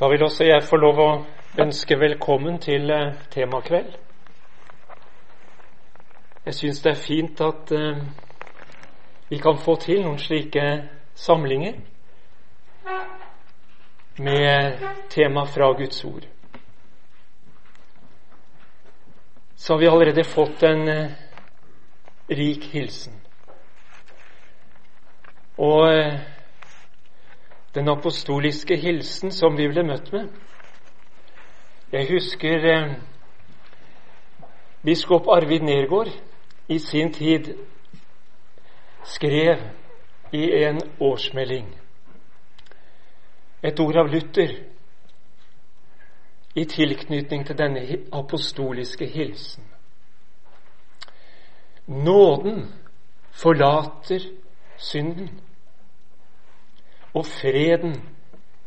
Da vil også jeg få lov å ønske velkommen til eh, temakveld. Jeg syns det er fint at uh, vi kan få til noen slike samlinger med tema fra Guds ord. Så har vi allerede fått en uh, rik hilsen. Og den apostoliske hilsen som vi ble møtt med. Jeg husker eh, biskop Arvid Nergård i sin tid skrev i en årsmelding et ord av Luther i tilknytning til denne apostoliske hilsen. Nåden forlater synden og freden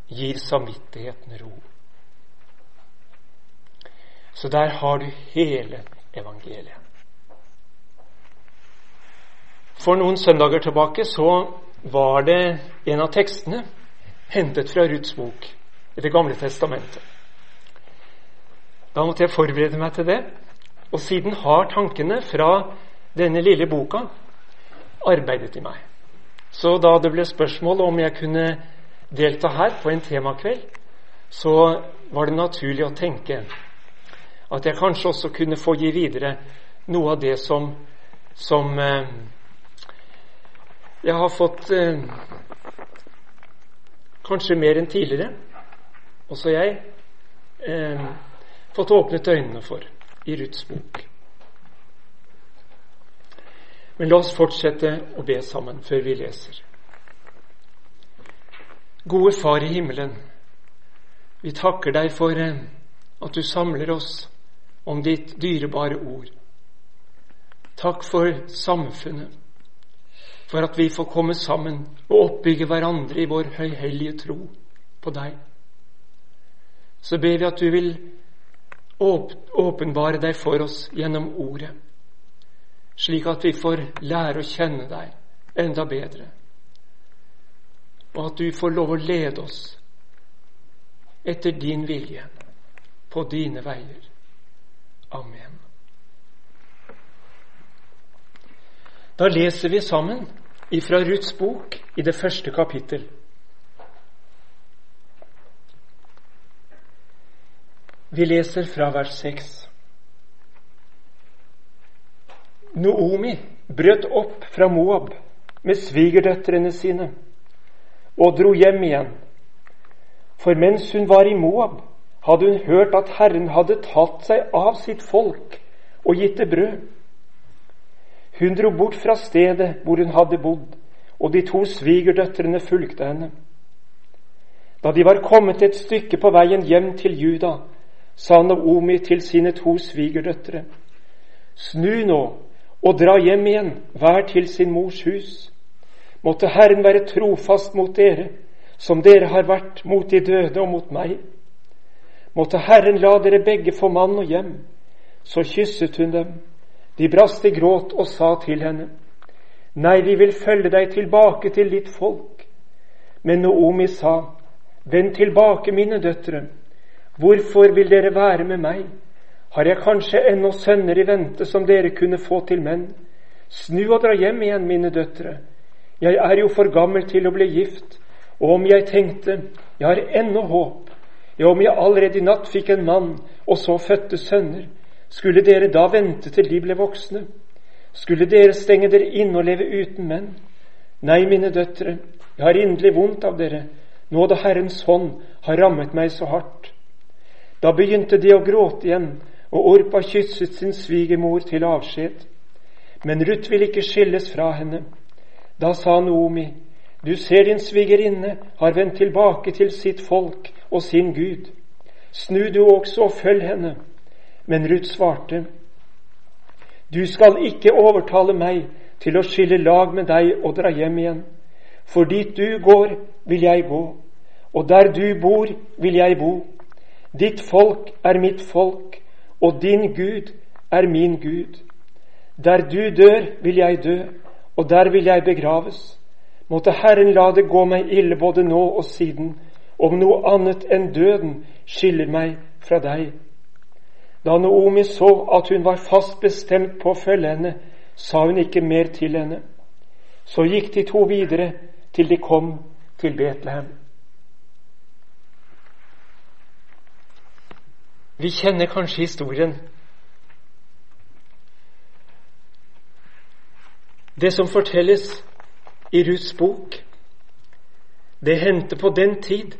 gir samvittigheten ro. Så der har du hele evangeliet. For noen søndager tilbake så var det en av tekstene hentet fra Ruths bok i Det gamle testamentet. Da måtte jeg forberede meg til det, og siden har tankene fra denne lille boka arbeidet i meg. Så da det ble spørsmål om jeg kunne delta her på en temakveld, så var det naturlig å tenke at jeg kanskje også kunne få gi videre noe av det som, som eh, jeg har fått eh, kanskje mer enn tidligere, også jeg, eh, fått åpnet øynene for i Ruths bok. Men la oss fortsette å be sammen før vi leser. Gode Far i himmelen, vi takker deg for eh, at du samler oss om ditt dyrebare ord. Takk for samfunnet, for at vi får komme sammen og oppbygge hverandre i vår høyhellige tro på deg. Så ber vi at du vil åpenbare deg for oss gjennom ordet slik at vi får lære å kjenne deg enda bedre, og at du får lov å lede oss etter din vilje på dine veier. Amen. Da leser vi sammen ifra Ruths bok i det første kapittel. Vi leser fra vers seks. Noomi brøt opp fra Moab med svigerdøtrene sine og dro hjem igjen. For mens hun var i Moab, hadde hun hørt at Herren hadde tatt seg av sitt folk og gitt det brød. Hun dro bort fra stedet hvor hun hadde bodd, og de to svigerdøtrene fulgte henne. Da de var kommet et stykke på veien hjem til Juda, sa Naomi til sine to svigerdøtre.: Snu nå og dra hjem igjen, hver til sin mors hus. Måtte Herren være trofast mot dere, som dere har vært mot de døde og mot meg. Måtte Herren la dere begge få mann og hjem. Så kysset hun dem. De brast i gråt og sa til henne, Nei, vi vil følge deg tilbake til ditt folk. Men Noomi sa, Vend tilbake, mine døtre. Hvorfor vil dere være med meg? Har jeg kanskje ennå sønner i vente som dere kunne få til menn? Snu og dra hjem igjen, mine døtre. Jeg er jo for gammel til å bli gift, og om jeg tenkte, jeg har ennå håp, ja, om jeg allerede i natt fikk en mann og så fødte sønner, skulle dere da vente til de ble voksne? Skulle dere stenge dere inne og leve uten menn? Nei, mine døtre, jeg har inderlig vondt av dere, nå da Herrens hånd har rammet meg så hardt. Da begynte de å gråte igjen, og Orpa kysset sin svigermor til avskjed. Men Ruth ville ikke skilles fra henne. Da sa Noomi, du ser din svigerinne har vendt tilbake til sitt folk og sin Gud. Snu du også og følg henne. Men Ruth svarte, du skal ikke overtale meg til å skille lag med deg og dra hjem igjen. For dit du går, vil jeg gå, og der du bor, vil jeg bo. Ditt folk er mitt folk, og din Gud er min Gud. Der du dør, vil jeg dø, og der vil jeg begraves. Måtte Herren la det gå meg ille både nå og siden, om noe annet enn døden skiller meg fra deg. Da Naomi så at hun var fast bestemt på å følge henne, sa hun ikke mer til henne. Så gikk de to videre til de kom til Betlehem. Vi kjenner kanskje historien. Det som fortelles i Ruths bok, det hendte på den tid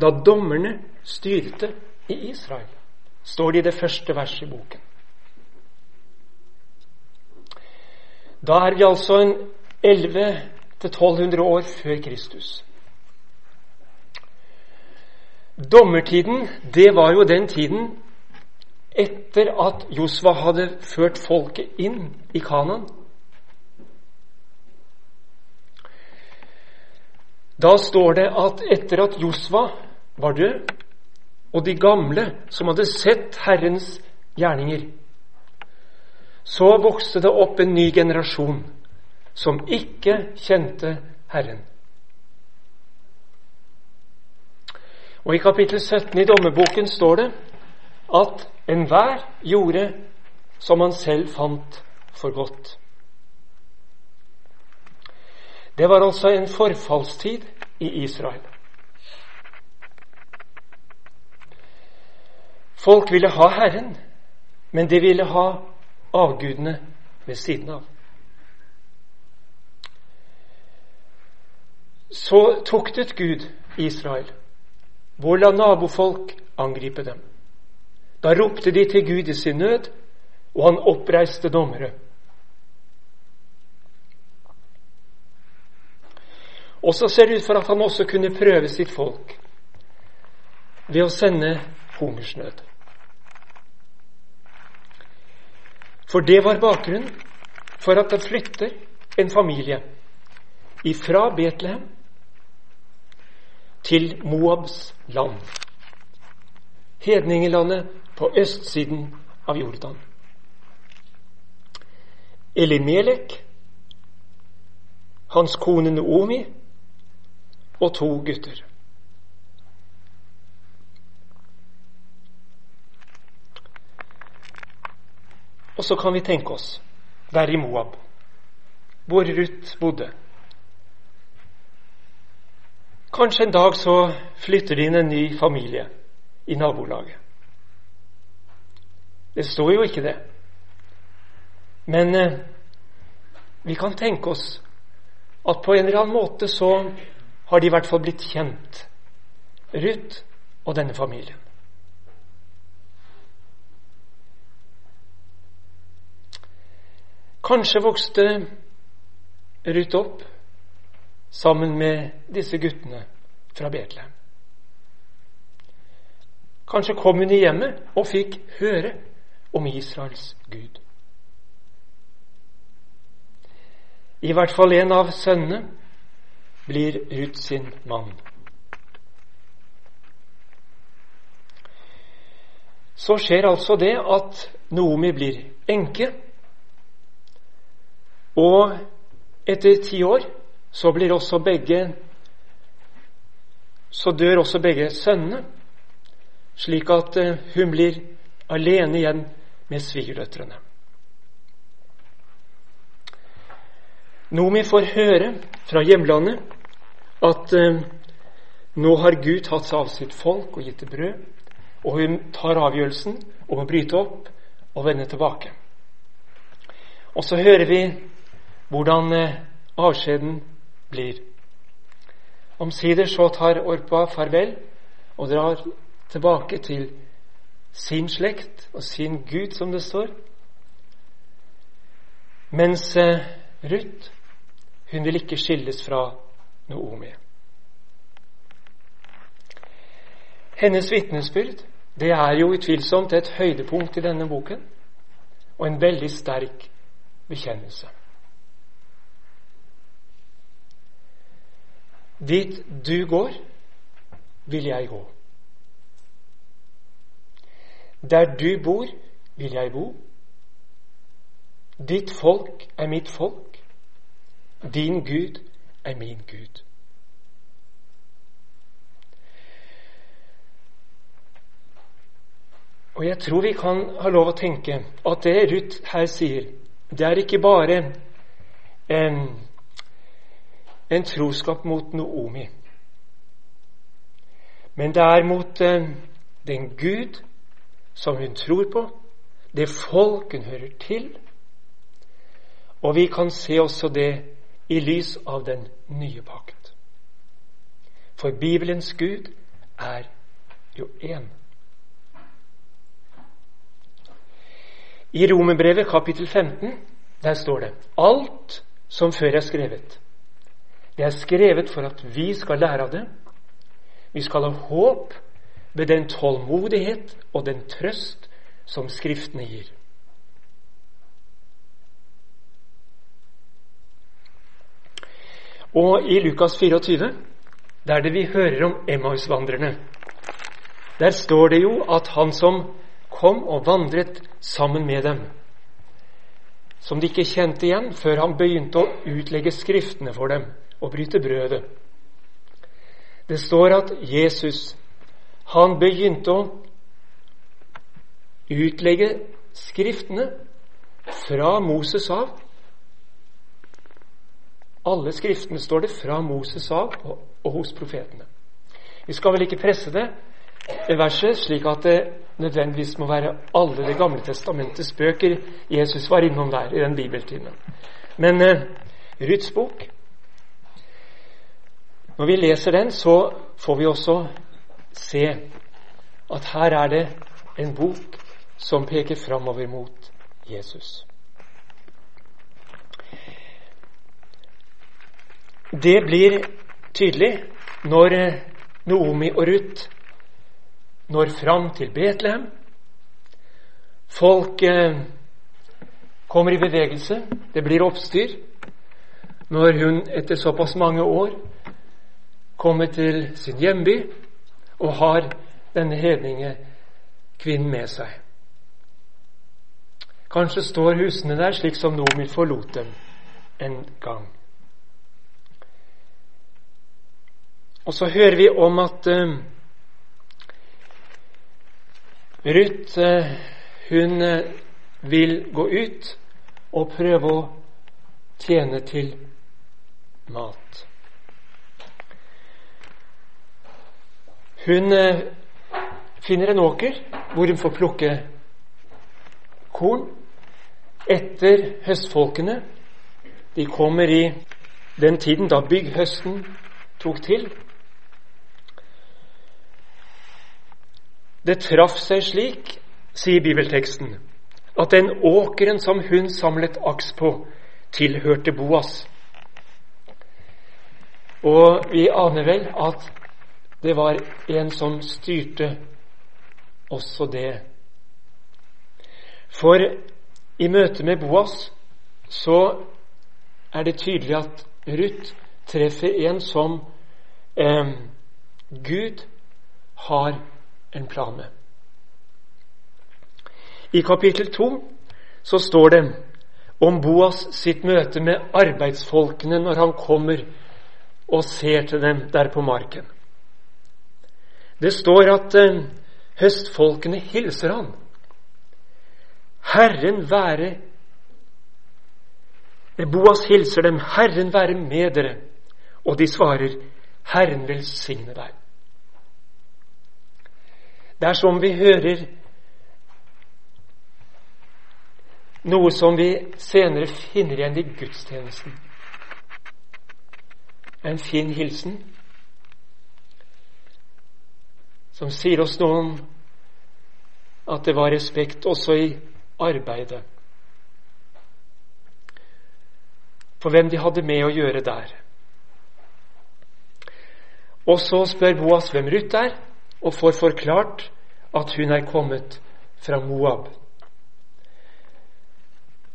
da dommerne styrte i Israel, står det i det første verset i boken. Da er vi altså en 1100-1200 år før Kristus. Dommertiden, det var jo den tiden etter at Josva hadde ført folket inn i Kanan. Da står det at etter at Josva var død, og de gamle som hadde sett Herrens gjerninger, så vokste det opp en ny generasjon som ikke kjente Herren. Og I kapittel 17 i dommerboken står det at enhver gjorde som han selv fant for godt. Det var altså en forfallstid i Israel. Folk ville ha Herren, men de ville ha avgudene ved siden av. Så tuktet Gud Israel. Hvor la nabofolk angripe dem? Da ropte de til Gud i sin nød, og han oppreiste dommere. Og så ser det ut for at han også kunne prøve sitt folk ved å sende hungersnød. For det var bakgrunnen for at det flytter en familie ifra Betlehem til Moabs land, hedningelandet på østsiden av Jordan. Elimelek, hans kone Noomi og to gutter. Og så kan vi tenke oss der i Moab, hvor Ruth bodde. Kanskje en dag så flytter det inn en ny familie i nabolaget. Det står jo ikke det. Men eh, vi kan tenke oss at på en eller annen måte så har de i hvert fall blitt kjent, Ruth og denne familien. Kanskje vokste Ruth opp sammen med disse guttene fra Betlehem. Kanskje kom hun i hjemmet og fikk høre om Israels Gud. I hvert fall en av sønnene blir Ruth sin mann. Så skjer altså det at Noomi blir enke og etter ti år så blir også begge Så dør også begge sønnene, slik at eh, hun blir alene igjen med svigerdøtrene. Nomi får høre fra hjemlandet at eh, nå har Gud tatt seg av sitt folk og gitt det brød, og hun tar avgjørelsen om å bryte opp og vende tilbake. Og så hører vi hvordan eh, avskjeden blir. Omsider så tar Orpa farvel og drar tilbake til sin slekt og sin Gud, som det står. Mens eh, Ruth, hun vil ikke skilles fra Noomi. Hennes vitnesbyrd det er jo utvilsomt et høydepunkt i denne boken, og en veldig sterk bekjennelse. Dit du går, vil jeg gå. Der du bor, vil jeg bo. Ditt folk er mitt folk. Din Gud er min Gud. Og jeg tror vi kan ha lov å tenke at det Ruth her sier, det er ikke bare en en troskap mot Noomi, men det er mot eh, den Gud som hun tror på, det folk hun hører til. Og vi kan se også det i lys av den nye pakt. For Bibelens Gud er jo én. I Romerbrevet kapittel 15 der står det alt som før er skrevet. Det er skrevet for at vi skal lære av det. Vi skal ha håp ved den tålmodighet og den trøst som Skriftene gir. Og i Lukas 24, der det vi hører om Emmausvandrerne, der står det jo at han som kom og vandret sammen med dem, som de ikke kjente igjen før han begynte å utlegge Skriftene for dem og bryte brødet. Det står at Jesus, han begynte å utlegge Skriftene fra Moses av. Alle Skriftene står det fra Moses av og, og hos profetene. Vi skal vel ikke presse det verset slik at det nødvendigvis må være alle Det gamle testamentets bøker Jesus var innom der i den bibeltimen. Men eh, Ruths bok Når vi leser den, så får vi også se at her er det en bok som peker framover mot Jesus. Det blir tydelig når Noomi og Ruth når fram til Betlehem. Folk eh, kommer i bevegelse. Det blir oppstyr. Når hun etter såpass mange år kommer til sin hjemby og har denne hedningekvinnen med seg. Kanskje står husene der slik som Nomi forlot dem en gang. Og så hører vi om at uh, Ruth uh, hun uh, vil gå ut og prøve å tjene til mat. Hun eh, finner en åker hvor hun får plukke korn etter høstfolkene. De kommer i den tiden da bygghøsten tok til. Det traff seg slik, sier bibelteksten, at den åkeren som hun samlet aks på, tilhørte Boas. Og vi aner vel at det var en som styrte også det. For i møte med Boas så er det tydelig at Ruth treffer en som eh, Gud har en plan med. I kapittel to så står det om Boas sitt møte med arbeidsfolkene når han kommer og ser til dem der på marken. Det står at eh, høstfolkene hilser han. Herren være Boas hilser dem, Herren være med dere. Og de svarer, Herren velsigne deg. Det er som vi hører noe som vi senere finner igjen i gudstjenesten. En fin hilsen som sier oss noe om at det var respekt også i arbeidet. For hvem de hadde med å gjøre der. Og så spør Boas hvem Ruth er og får forklart at hun er kommet fra Moab.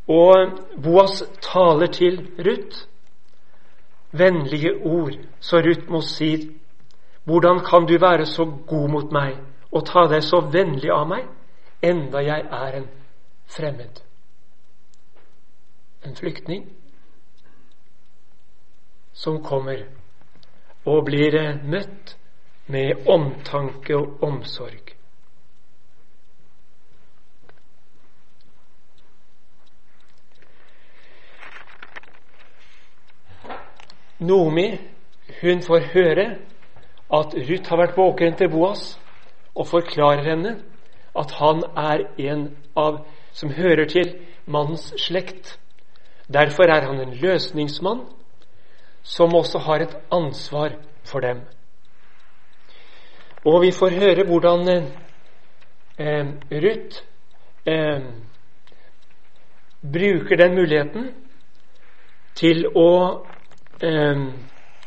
Og Boas taler til Ruth vennlige ord, så Ruth må si hvordan kan du være så god mot meg og ta deg så vennlig av meg, enda jeg er en fremmed? En flyktning som kommer og blir eh, møtt med omtanke og omsorg. Nomi, hun får høre at Ruth har vært våken til Boas, og forklarer henne at han er en av som hører til mannens slekt. Derfor er han en løsningsmann som også har et ansvar for dem. Og vi får høre hvordan eh, Ruth eh, bruker den muligheten til å eh,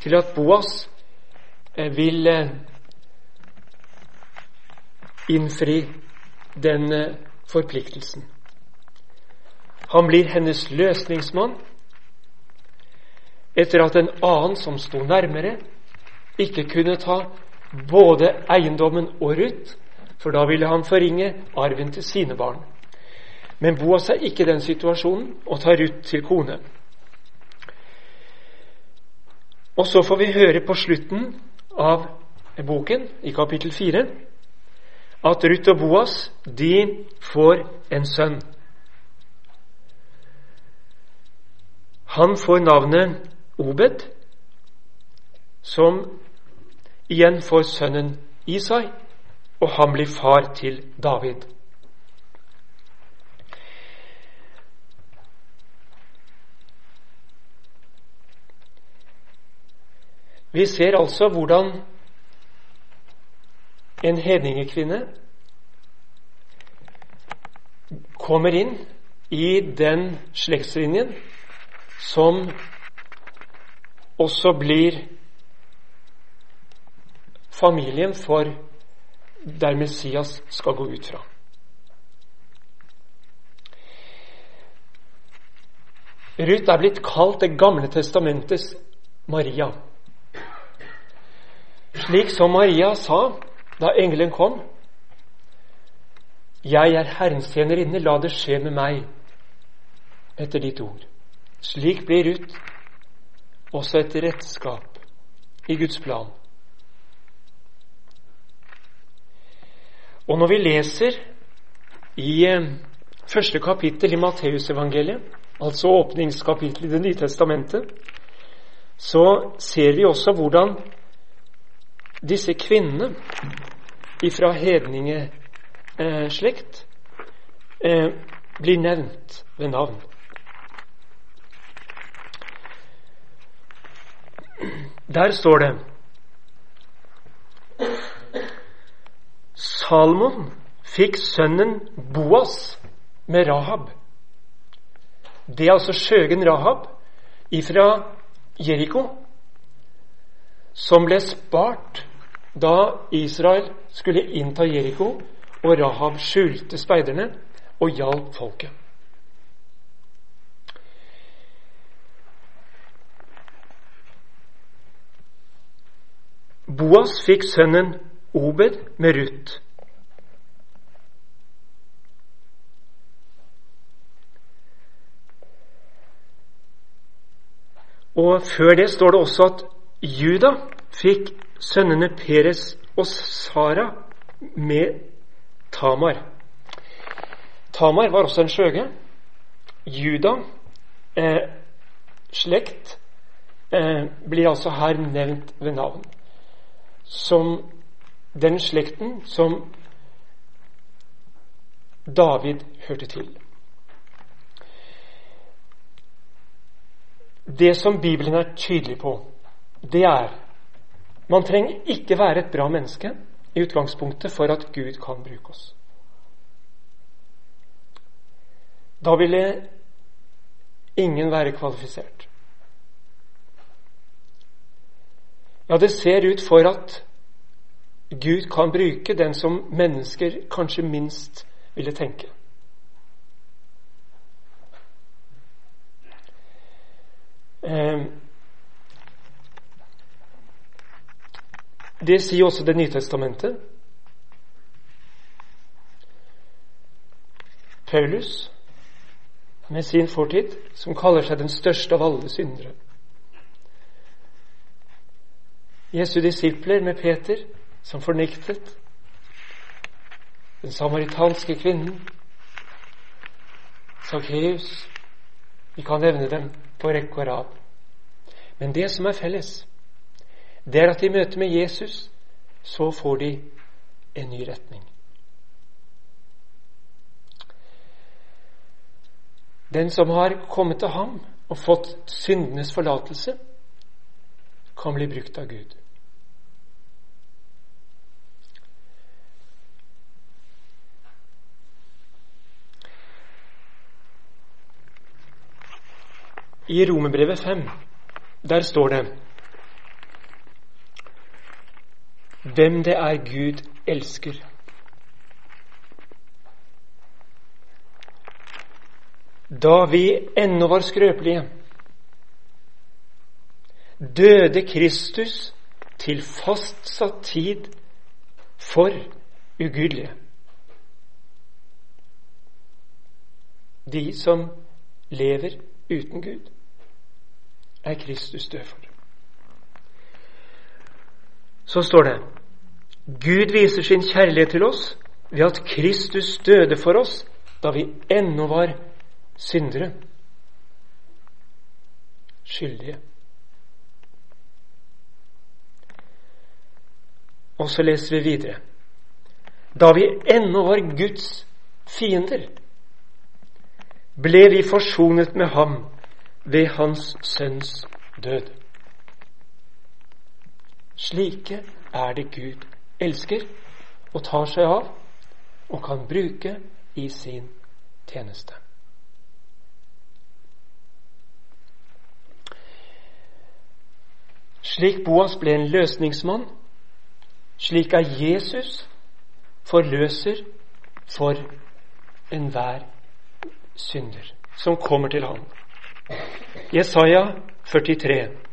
til at Boas vil eh, innfri den eh, forpliktelsen. Han blir hennes løsningsmann etter at en annen som sto nærmere, ikke kunne ta både eiendommen og Ruth, for da ville han forringe arven til sine barn. Men Boas er ikke i den situasjonen og tar Ruth til kone. Og så får vi høre på slutten av boken, i kapittel 4, at Ruth og Boas de får en sønn. Han får navnet Obed, som igjen får sønnen Isai, og han blir far til David. Vi ser altså hvordan en hedningekvinne kommer inn i den slektslinjen som også blir familien for der Messias skal gå ut fra. Ruth er blitt kalt Det gamle testamentets Maria. Slik som Maria sa da engelen kom. Jeg er Herrens tjenerinne, la det skje med meg etter ditt ord. Slik blir Ruth også et redskap i Guds plan. Og når vi leser i eh, første kapittel i Matteusevangeliet, altså åpningskapittelet i Det nye testamentet, så ser vi også hvordan disse kvinnene ifra hedningeslekt eh, blir nevnt ved navn. Der står det Salmon fikk sønnen Boas med Rahab. Det er altså skjøgen Rahab ifra Jeriko, som ble spart da Israel skulle innta Jeriko, og Rahab skjulte speiderne og hjalp folket. Boas fikk sønnen Obed med Ruth. Og før det står det også at Juda fikk sønnene Peres og Sara med Tamar. Tamar var også en skjøge. Juda eh, slekt eh, blir altså her nevnt ved navn. Som den slekten som David hørte til. Det som Bibelen er tydelig på, det er man trenger ikke være et bra menneske i utgangspunktet for at Gud kan bruke oss. Da ville ingen være kvalifisert. Ja, det ser ut for at Gud kan bruke den som mennesker kanskje minst ville tenke. Eh, Det sier også Det nye testamentet. Paulus, med sin fortid, som kaller seg den største av alle syndere. Jesu disipler med Peter, som fornektet. Den samaritanske kvinnen. Sakkeus. Vi kan nevne dem på rekke og rad. Men det som er felles, det er at i møte med Jesus så får de en ny retning. Den som har kommet til ham og fått syndenes forlatelse, kan bli brukt av Gud. I Romerbrevet 5 der står det hvem det er Gud elsker. Da vi ennå var skrøpelige, døde Kristus til fastsatt tid for ugudelige. De som lever uten Gud, er Kristus død for. Så står det Gud viser sin kjærlighet til oss ved at Kristus døde for oss da vi ennå var syndere, skyldige. Og så leser vi videre. Da vi ennå var Guds fiender, ble vi forsonet med ham ved hans sønns død. Slike er det Gud elsker og tar seg av og kan bruke i sin tjeneste. Slik Boas ble en løsningsmann, slik er Jesus forløser for enhver synder som kommer til ham. Jesaja 43.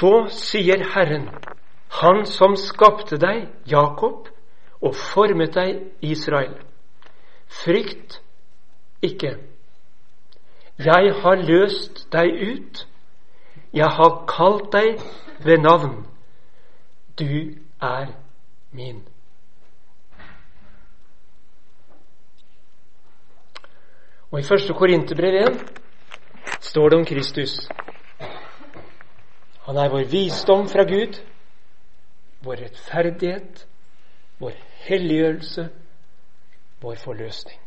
Så sier Herren, Han som skapte deg, Jakob, og formet deg, Israel. Frykt ikke. Jeg har løst deg ut. Jeg har kalt deg ved navn. Du er min. Og i første Korinterbrev 1 står det om Kristus. Han er vår visdom fra Gud, vår rettferdighet, vår helliggjørelse, vår forløsning.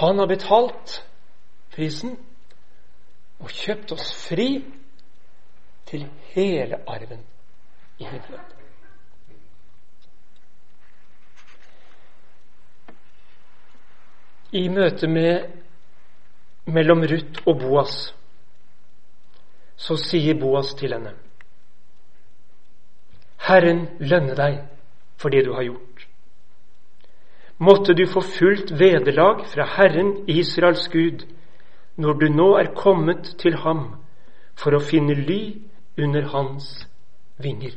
Han har betalt prisen og kjøpt oss fri til hele arven i himmelen. I møte med mellom Ruth og Boas så sier Boas til henne Herren lønne deg for det du har gjort. Måtte du få fullt vederlag fra Herren Israels Gud når du nå er kommet til ham for å finne ly under hans vinger.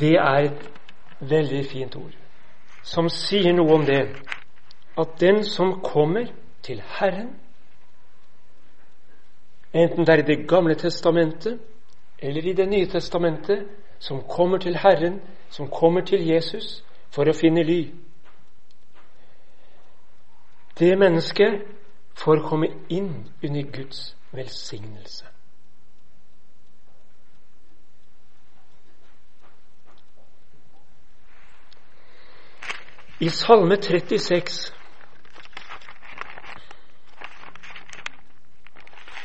Det er et veldig fint ord som sier noe om det at den som kommer til Herren, enten det er i Det gamle testamentet eller i Det nye testamentet, som kommer til Herren, som kommer til Jesus for å finne ly. Det mennesket får komme inn under Guds velsignelse. I Salme 36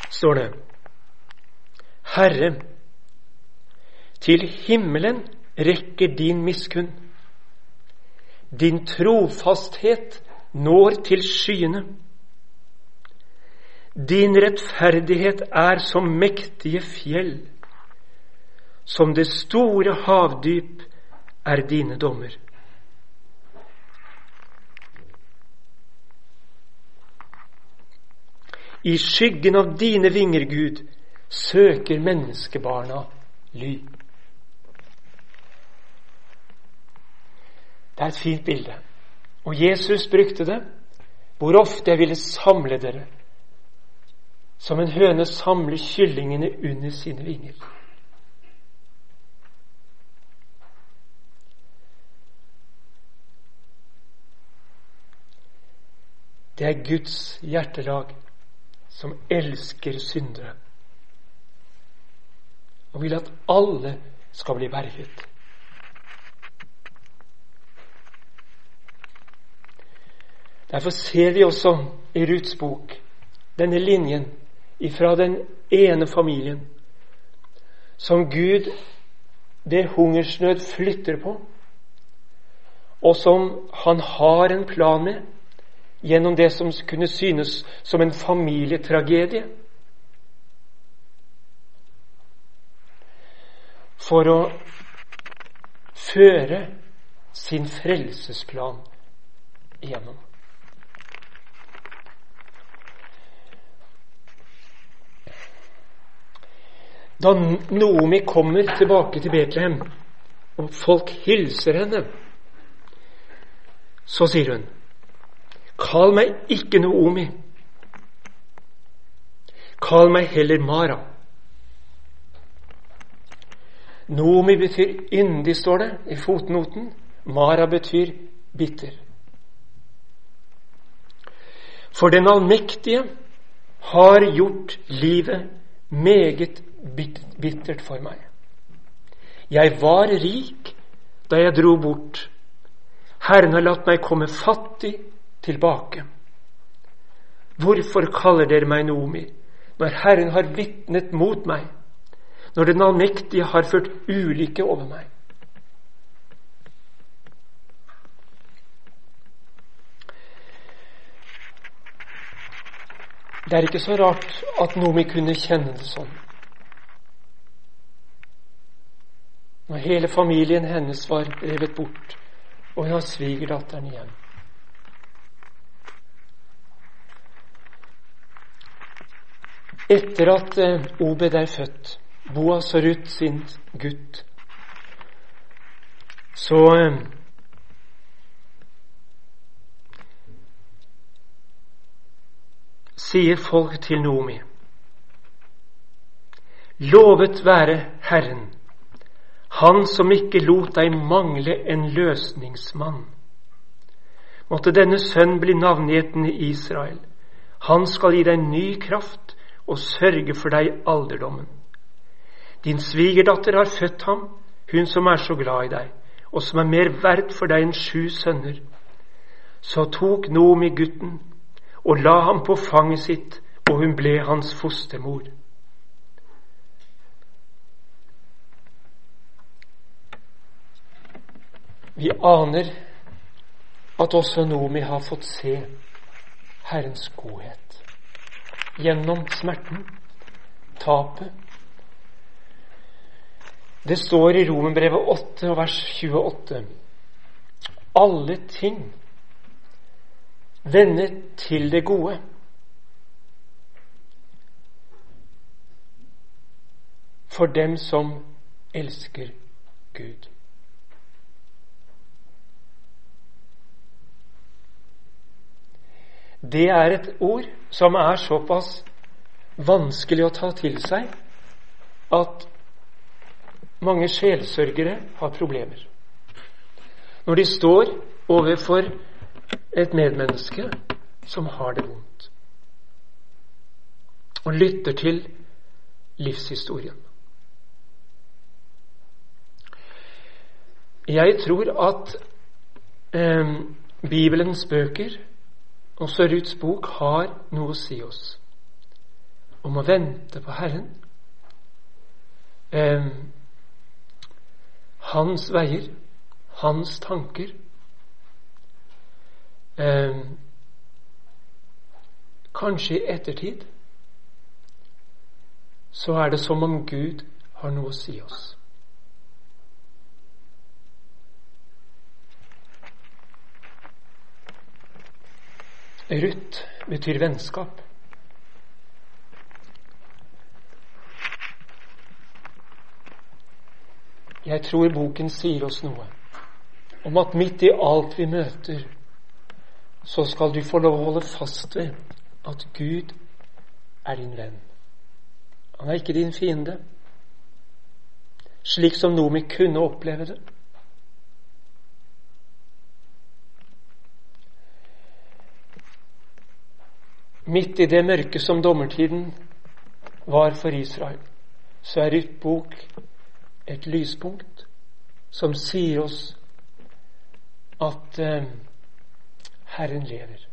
står det Herre, til himmelen rekker din miskunn. Din trofasthet når til skyene. Din rettferdighet er som mektige fjell. Som det store havdyp er dine dommer. I skyggen av dine vinger, Gud, søker menneskebarna ly. Det er et fint bilde. Og Jesus brukte det hvor ofte jeg ville samle dere, som en høne samler kyllingene under sine vinger. Det er Guds hjertelag som elsker syndere og vil at alle skal bli berget. Derfor ser vi også i Ruths bok denne linjen ifra den ene familien som Gud ved hungersnød flytter på, og som han har en plan med gjennom det som kunne synes som en familietragedie. For å føre sin frelsesplan igjennom. Da Noomi kommer tilbake til Betlehem, og folk hilser henne, så sier hun Kall meg ikke Noomi. Kall meg heller Mara. Noomi betyr yndig, står det i fotnoten. Mara betyr bitter. For den allmektige har gjort livet meget bittert for meg. Jeg var rik da jeg dro bort. Herren har latt meg komme fattig tilbake. Hvorfor kaller dere meg Nomi, når Herren har vitnet mot meg, når Den allmektige har ført ulykke over meg? Det er ikke så rart at Nomi kunne kjenne det sånn. Når hele familien hennes var revet bort, og hun har svigerdatteren igjen. Etter at eh, Obed er født, Boas og Ruth sin gutt, så eh, sier folk til Nomi. Lovet være Herren, Han som ikke lot deg mangle en løsningsmann. Måtte denne sønn bli navngitt i Israel. Han skal gi deg ny kraft og sørge for deg i alderdommen. Din svigerdatter har født ham, hun som er så glad i deg, og som er mer verdt for deg enn sju sønner. Så tok Nomi gutten og la ham på fanget sitt, og hun ble hans fostermor. Vi aner at også Nomi har fått se Herrens godhet gjennom smerten, tapet. Det står i Romerbrevet 8 vers 28 alle ting vender til det gode. For dem som elsker Gud. Det er et ord som er såpass vanskelig å ta til seg at mange sjelsørgere har problemer. Når de står overfor et medmenneske som har det vondt, og lytter til livshistorien. Jeg tror at eh, Bibelens bøker, også Ruths bok, har noe å si oss om å vente på Herren. Eh, hans veier, hans tanker eh, Kanskje i ettertid så er det som om Gud har noe å si oss. Ruth betyr vennskap. Jeg tror boken sier oss noe om at midt i alt vi møter, så skal du få lov å holde fast ved at Gud er din venn. Han er ikke din fiende, slik som Nomi kunne oppleve det. Midt i det mørke som dommertiden var for Israel, så er Ruth bok et lyspunkt som sier oss at eh, Herren lever.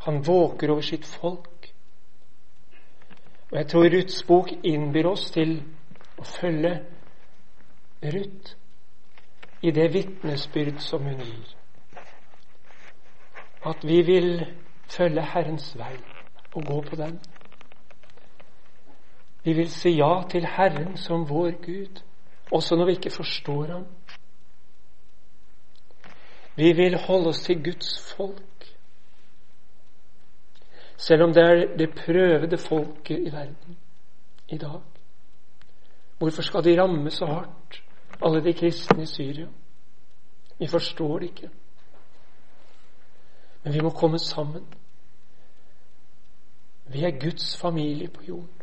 Han våker over sitt folk. Og jeg tror Ruths bok innbyr oss til å følge Ruth i det vitnesbyrd som hun gir. At vi vil følge Herrens vei og gå på den. Vi vil si ja til Herren som vår Gud, også når vi ikke forstår Ham. Vi vil holde oss til Guds folk, selv om det er det prøvede folket i verden i dag. Hvorfor skal de ramme så hardt, alle de kristne i Syria? Vi forstår det ikke. Men vi må komme sammen. Vi er Guds familie på jorden.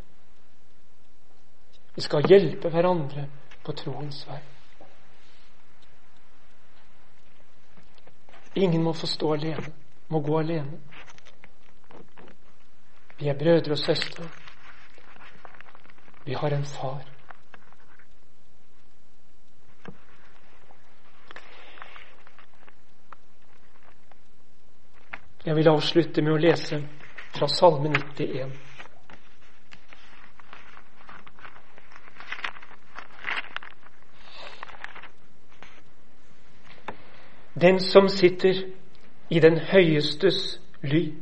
Vi skal hjelpe hverandre på troens vei. Ingen må få stå alene, må gå alene. Vi er brødre og søstre. Vi har en far. Jeg vil avslutte med å lese fra Salme 91. Den som sitter i den høyestes ly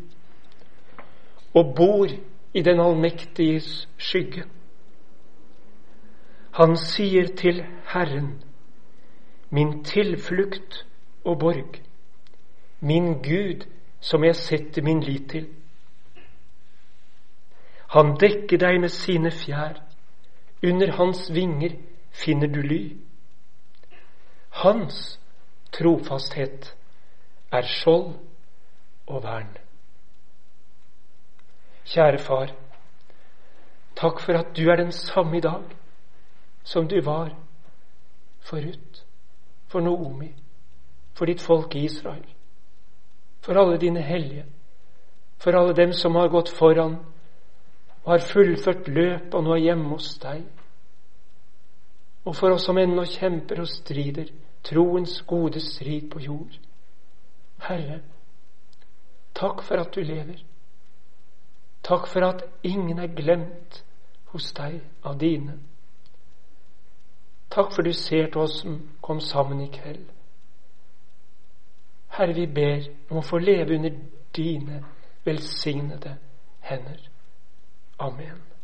og bor i den allmektiges skygge. Han sier til Herren, min tilflukt og borg, min Gud som jeg setter min lit til. Han dekker deg med sine fjær, under hans vinger finner du ly. Hans trofasthet er skjold og vern. Kjære far, takk for at du er den samme i dag som du var for Ruth, for Noomi, for ditt folk i Israel, for alle dine hellige, for alle dem som har gått foran og har fullført løp og nå er hjemme hos deg. Og for oss som ennå kjemper og strider troens gode strid på jord. Herre, takk for at du lever. Takk for at ingen er glemt hos deg av dine. Takk for du ser til oss som kom sammen i kveld. Herre, vi ber om å få leve under dine velsignede hender. Amen.